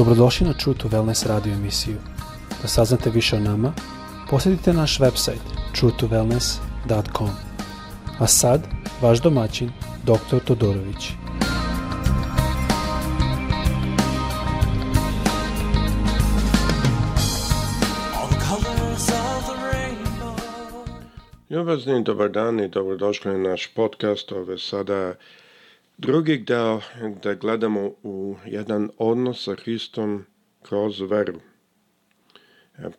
Dobrodošli na True to Wellness radio emisiju. Da saznate više o nama, posjetite naš website truetowellness.com. A sad, vaš domaćin, dr. Todorović. Ljubazni dobar dan i dobrodošli na naš podcast. Ove sada drugi deo da gledamo u jedan odnos sa Hristom kroz veru.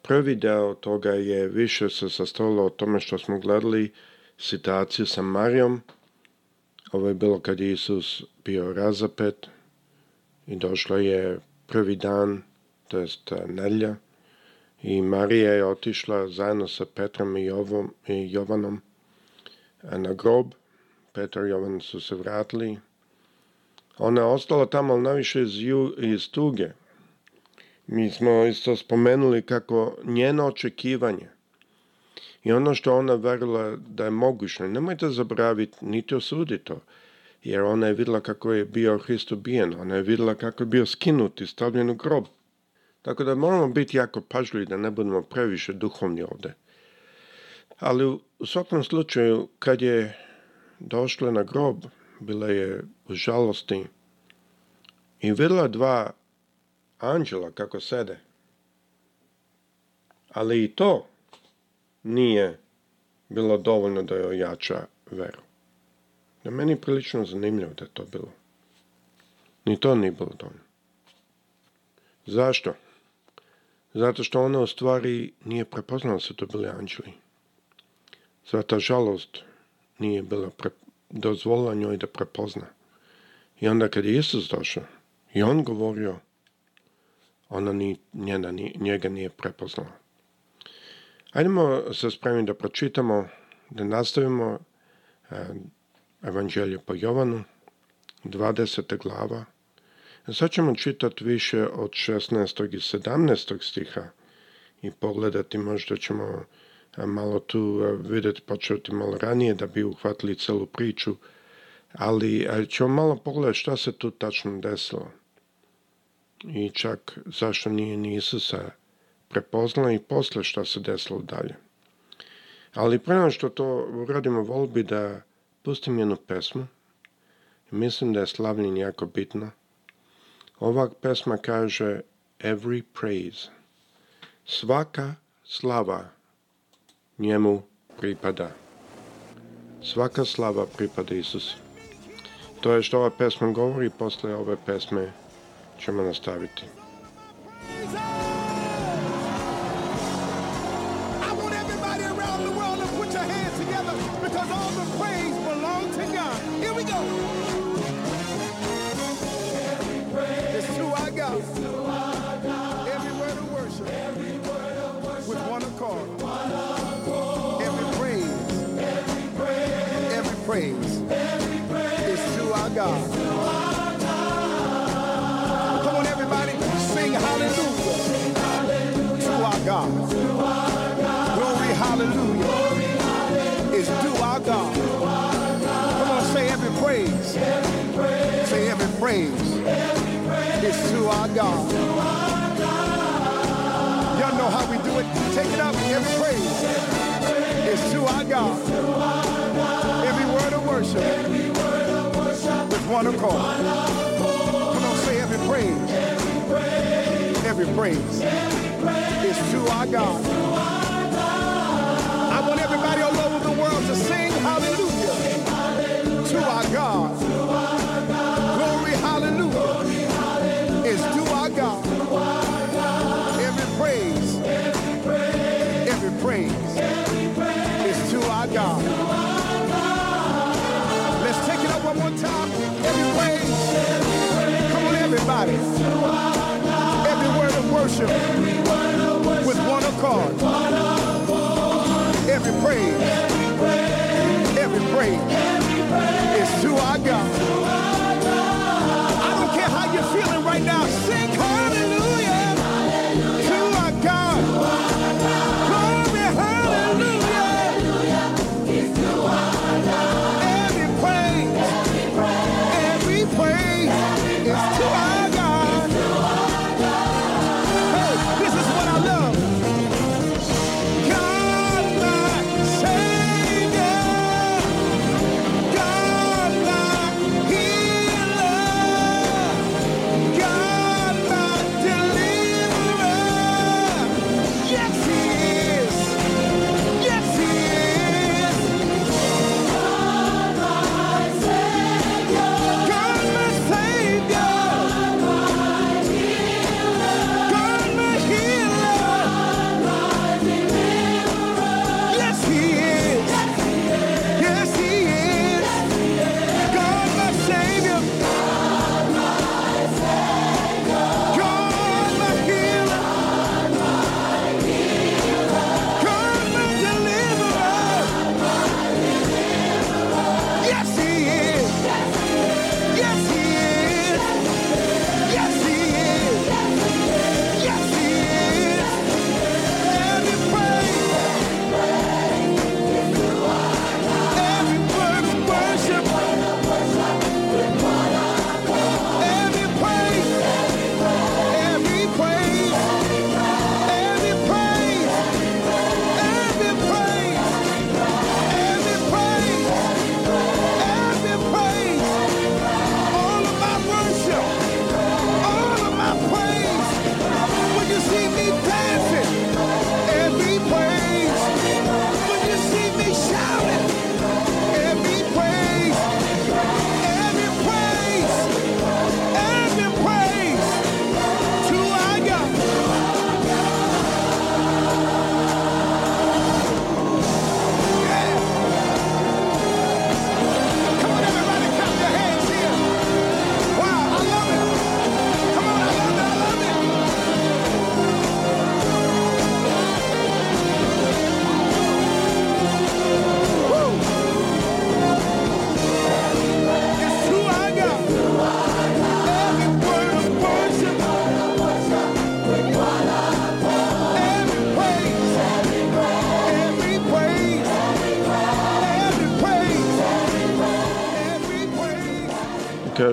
Prvi deo toga je više se sastavilo o tome što smo gledali situaciju sa Marijom. Ovo je bilo kad Isus bio razapet i došlo je prvi dan, to jest nelja, i Marija je otišla zajedno sa Petrom i, Jovom, i Jovanom na grob. Petar i Jovan su se vratili. Ona je ostala tamo, ali najviše iz, iz tuge. Mi smo isto spomenuli kako njeno očekivanje i ono što ona verila da je moguće, nemojte zabraviti niti osuditi to, jer ona je vidjela kako je bio Hrist ubijen, ona je vidjela kako je bio skinut i stavljen u grob. Tako da moramo biti jako pažljivi da ne budemo previše duhovni ovde. Ali u svakom slučaju, kad je došla na grob, bila je u žalosti i vidjela dva anđela kako sede. Ali i to nije bilo dovoljno da je ojača veru. Da meni je prilično zanimljivo da je to bilo. Ni to nije bilo dovoljno. Zašto? Zato što ona u stvari nije prepoznala da to bili anđeli. Zato žalost nije bila pre, dozvolila njoj da prepozna. I onda kad je Isus došao i on govorio, ona ni, njena, njega nije prepoznala. Ajdemo se spremiti da pročitamo, da nastavimo eh, Evanđelje po Jovanu, 20. glava, Sad ćemo čitati više od 16. i 17. stiha i pogledati, možda ćemo malo tu vidjeti, početi malo ranije da bi uhvatili celu priču, ali ćemo malo pogledati šta se tu tačno desilo. I čak zašto nije ni Isusa prepoznala i posle šta se desilo dalje. Ali prema što to uradimo, vol bi da pustim jednu pesmu. Mislim da je slavljenje jako bitno ova pesma kaže Every praise. Svaka slava njemu pripada. Svaka slava pripada Isusu. To je što ova pesma govori, posle ove pesme ćemo nastaviti. Praise is to our God. Y'all know how we do it. Take it up. Every praise is to our God every word of worship with one accord. Come on, say every praise, every praise, is to our God. I want everybody all over the world to sing hallelujah, to our God. Praise is to our God. Let's take it up one more time. Every praise. Come on, everybody. Every word of worship with one accord. Every praise, every praise is to our God.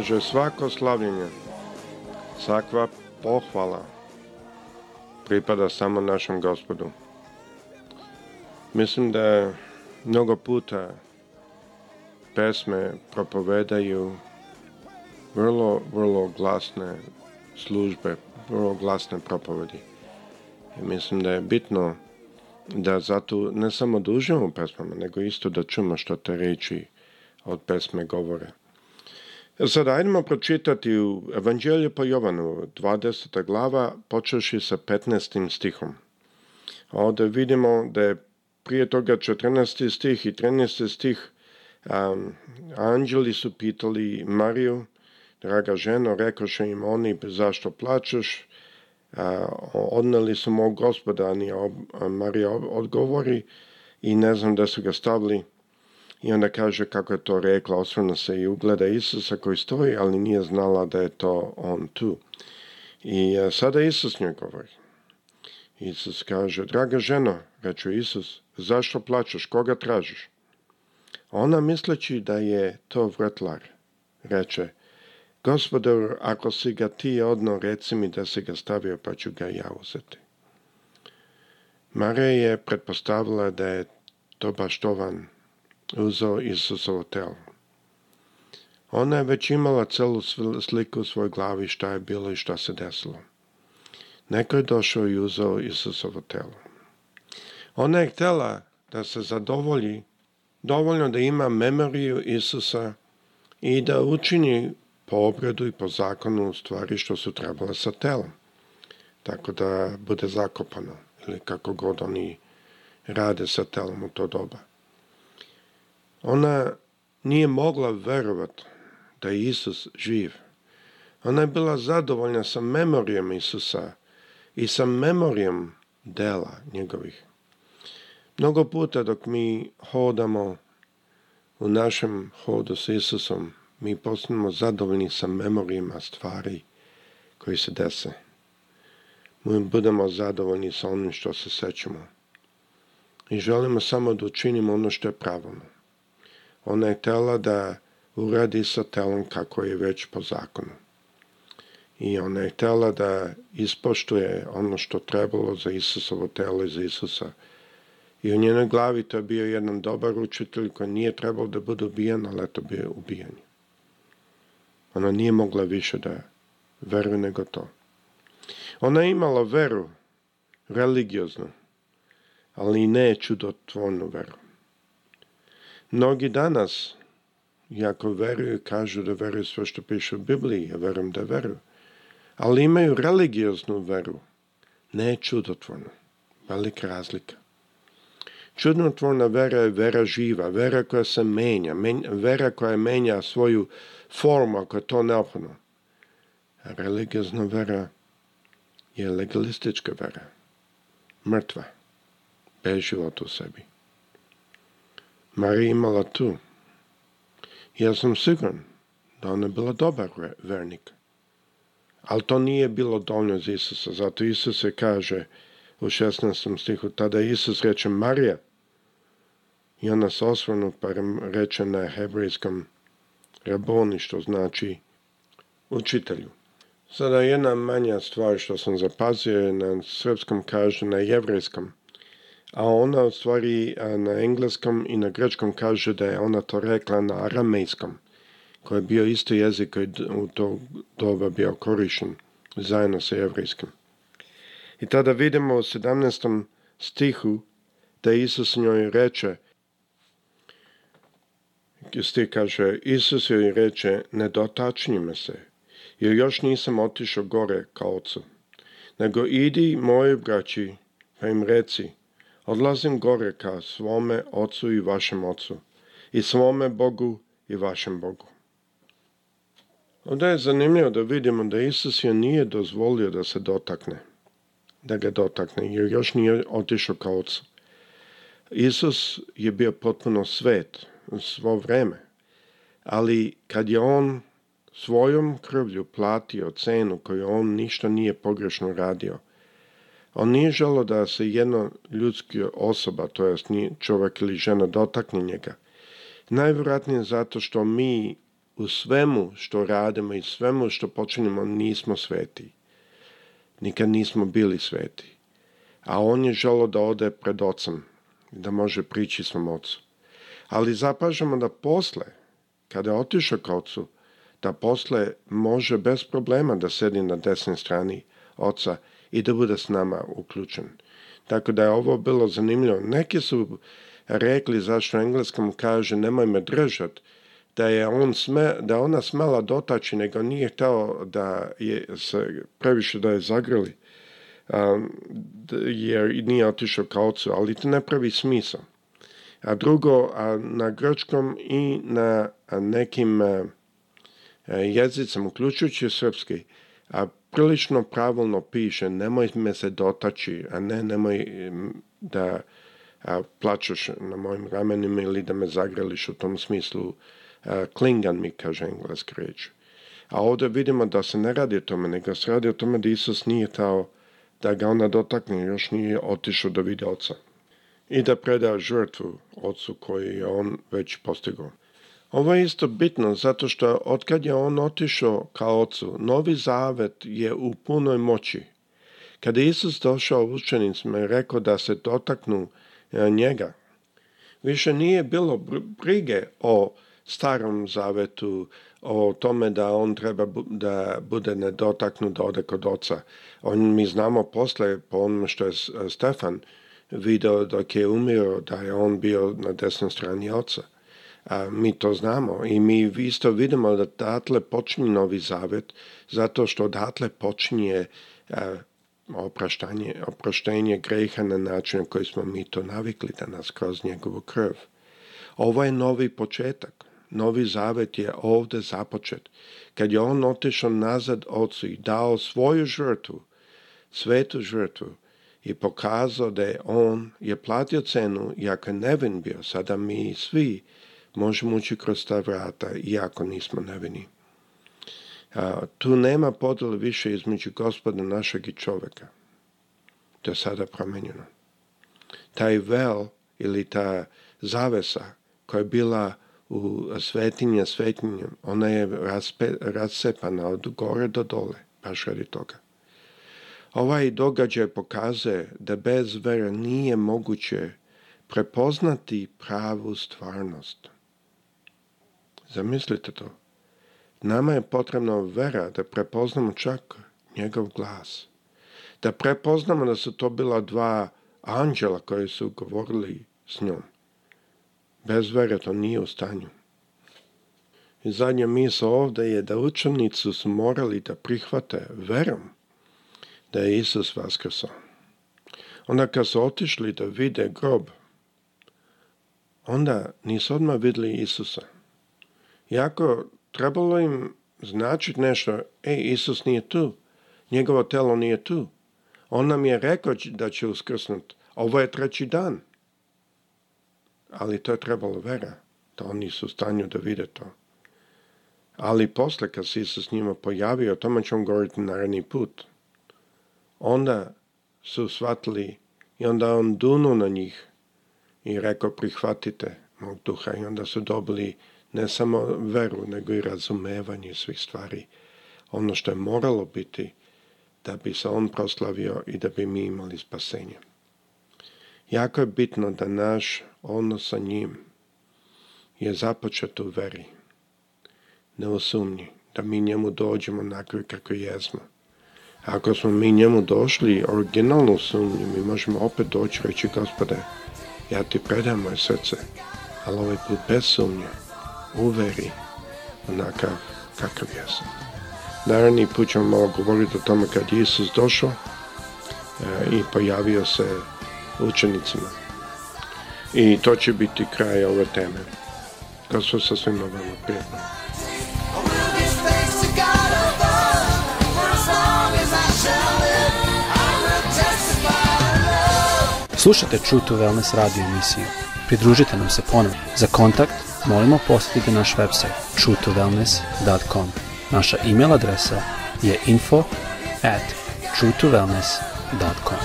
Kaže svako slavljenje, svakva pohvala pripada samo našem gospodu. Mislim da mnogo puta pesme propovedaju vrlo, vrlo glasne službe, vrlo glasne propovedi. I mislim da je bitno da zato ne samo da uživamo u pesmama, nego isto da čujemo što te reči od pesme govore. Sada ajdemo pročitati u Evanđelju po Jovanu, 20. glava, počeši sa 15. stihom. Ovde vidimo da je prije toga 14. stih i 13. stih um, anđeli su pitali Mariju, draga ženo, rekoše im oni, zašto plačeš? A, odneli su mog gospoda, a Marija odgovori i ne znam da su ga stavili i onda kaže kako je to rekla, osvrna se i ugleda Isusa koji stoji, ali nije znala da je to on tu. I a, sada Isus njoj govori. Isus kaže, draga ženo, reče Isus, zašto plačeš, koga tražiš? Ona misleći da je to vrtlar, reče, gospodar, ako si ga ti odno, reci mi da si ga stavio, pa ću ga ja uzeti. Marija je pretpostavila da je to baš uzao Isusovo telo. Ona je već imala celu sliku u svojoj glavi šta je bilo i šta se desilo. Neko je došao i uzao Isusovo telo. Ona je htjela da se zadovolji dovoljno da ima memoriju Isusa i da učini po obredu i po zakonu stvari što su trebale sa telom. Tako da bude zakopano ili kako god oni rade sa telom u to doba. Ona nije mogla verovati da je Isus živ. Ona je bila zadovoljna sa memorijom Isusa i sa memorijom dela njegovih. Mnogo puta dok mi hodamo u našem hodu s Isusom, mi postanemo zadovoljni sa memorijama stvari koji se dese. Mi budemo zadovoljni sa onim što se sećamo. I želimo samo da učinimo ono što je pravilno. Ona je tela da uradi sa telom kako je već po zakonu. I ona je htjela da ispoštuje ono što trebalo za Isusovo telo i za Isusa I u njenoj glavi to je bio jedan dobar učitelj koji nije trebao da bude ubijen, ali eto bio ubijen. Ona nije mogla više da veruje nego to. Ona je imala veru, religioznu, ali ne čudotvornu veru. Mnogi danas, iako veruju, kažu da veruju sve što piše u Bibliji, ja verujem da veruju, ali imaju religioznu veru, ne čudotvornu. Velika razlika. Čudnotvorna vera je vera živa, vera koja se menja, men, vera koja menja svoju formu ako je to neophodno. A religiozna vera je legalistička vera, mrtva, bez života u sebi. Marija imala tu. Ja sam siguran da ona je bila dobar vernik. Ali to nije bilo dovoljno za Isusa. Zato Isus se kaže u 16. stihu, tada Isus reče Marija, i ona se osvrnu pa reče na hebrejskom raboni, što znači učitelju. Sada jedna manja stvar što sam zapazio je na srpskom kaže na jevrejskom, a ona u stvari na engleskom i na grečkom kaže da je ona to rekla na aramejskom, koji je bio isto jezik koji u to doba bio korišen zajedno sa jevrejskim. I tada vidimo u 17. stihu da Isus njoj reče Stih kaže, Isus joj reče, ne dotačni me se, jer još nisam otišao gore ka ocu, nego idi moji braći, pa im reci, odlazim gore ka svome ocu i vašem ocu, i svome Bogu i vašem Bogu. Ovdje je zanimljivo da vidimo da Isus je nije dozvolio da se dotakne, da ga dotakne, jer još nije otišao ka ocu. Isus je bio potpuno svet, svo vreme. Ali kad je on svojom krvlju platio cenu koju on ništa nije pogrešno radio, on nije želo da se jedno ljudski osoba, to jest čovjek ili žena, dotakne njega. Najvjerojatnije zato što mi u svemu što radimo i svemu što počinimo nismo sveti. Nikad nismo bili sveti. A on je želo da ode pred ocem, da može prići svom ocu. Ali zapažamo da posle, kada je otišao ka ocu, da posle može bez problema da sedi na desnoj strani oca i da bude s nama uključen. Tako da je ovo bilo zanimljivo. Neki su rekli zašto engleskom kaže nemoj me držat, da je on sme, da ona smela dotaći, nego nije hteo da je se previše da je zagrli, um, jer nije otišao ka ocu, ali to ne pravi smisao. A drugo, a na grčkom i na nekim a, jezicama, uključujući srpski, a prilično pravilno piše nemoj me se dotaći, a ne nemoj da a, plačeš na mojim ramenima ili da me zagreliš u tom smislu. A, klingan mi kaže engleski reč. A ovdje vidimo da se ne radi o tome, nego se radi o tome da Isus nije tao da ga ona dotakne, još nije otišao da vidi oca. I da preda žrtvu ocu koji je on već postigao. Ovo je isto bitno zato što otkad je on otišao ka ocu, novi zavet je u punoj moći. Kada je Isus došao učenicima i rekao da se dotaknu e, njega, više nije bilo brige o starom zavetu, o tome da on treba da bude nedotaknut, da ode kod oca. On, mi znamo posle, po onome što je Stefan video dok je umio, da je on bio na desnoj strani oca. A, mi to znamo i mi isto vidimo da odatle počinje novi zavet, zato što odatle počinje a, opraštanje, oproštenje greha na način na koji smo mi to navikli danas kroz njegovu krv. Ovo je novi početak. Novi zavet je ovde započet. Kad je on otišao nazad ocu i dao svoju žrtvu, svetu žrtvu, i pokazao da je on je platio cenu, iako je nevin bio, sada mi svi možemo ući kroz ta vrata, iako nismo nevini. A, tu nema podele više između gospoda našeg i čoveka. To je sada promenjeno. Taj vel ili ta zavesa koja je bila u svetinje svetinje, ona je raspe, rasepana od gore do dole, baš radi toga. Ovaj događaj pokazuje da bez vere nije moguće prepoznati pravu stvarnost. Zamislite to. Nama je potrebna vera da prepoznamo čak njegov glas. Da prepoznamo da su to bila dva anđela koji su govorili s njom. Bez vere to nije u stanju. I zadnja misla ovde je da učenici su morali da prihvate verom da je Isus vaskrsao. Onda kad su otišli da vide grob, onda nisu odmah videli Isusa. Iako trebalo im značiti nešto, ej, Isus nije tu, njegovo telo nije tu. On nam je rekao da će uskrsnuti. Ovo je treći dan. Ali to je trebalo vera, da oni su u stanju da vide to. Ali posle kad se Isus njima pojavio, o tome ćemo govoriti naredni put. Onda su shvatili i onda on dunuo na njih i rekao prihvatite mog duha i onda su dobili ne samo veru, nego i razumevanje svih stvari. Ono što je moralo biti da bi se on proslavio i da bi mi imali spasenje. Jako je bitno da naš odnos sa njim je započet u veri, ne u sumnji, da mi njemu dođemo nakon kako jesmo. Ako smo mi njemu došli originalno sumnji, mi možemo opet doći reći, gospode, ja ti predam moje srce, ali ovaj put bez sumnje, u veri, onakav kakav jesam. Naravni put ćemo malo govoriti o tome kad je Isus došao e, i pojavio se učenicima. I to će biti kraj ove teme. Gospod sa svima vama prijatno. Slušajte True to Wellness radio emisiju. Pridružite nam se ponovno. Za kontakt molimo posjetite naš website truetowellness.com. Naša e-mail adresa je info at truetowellness.com.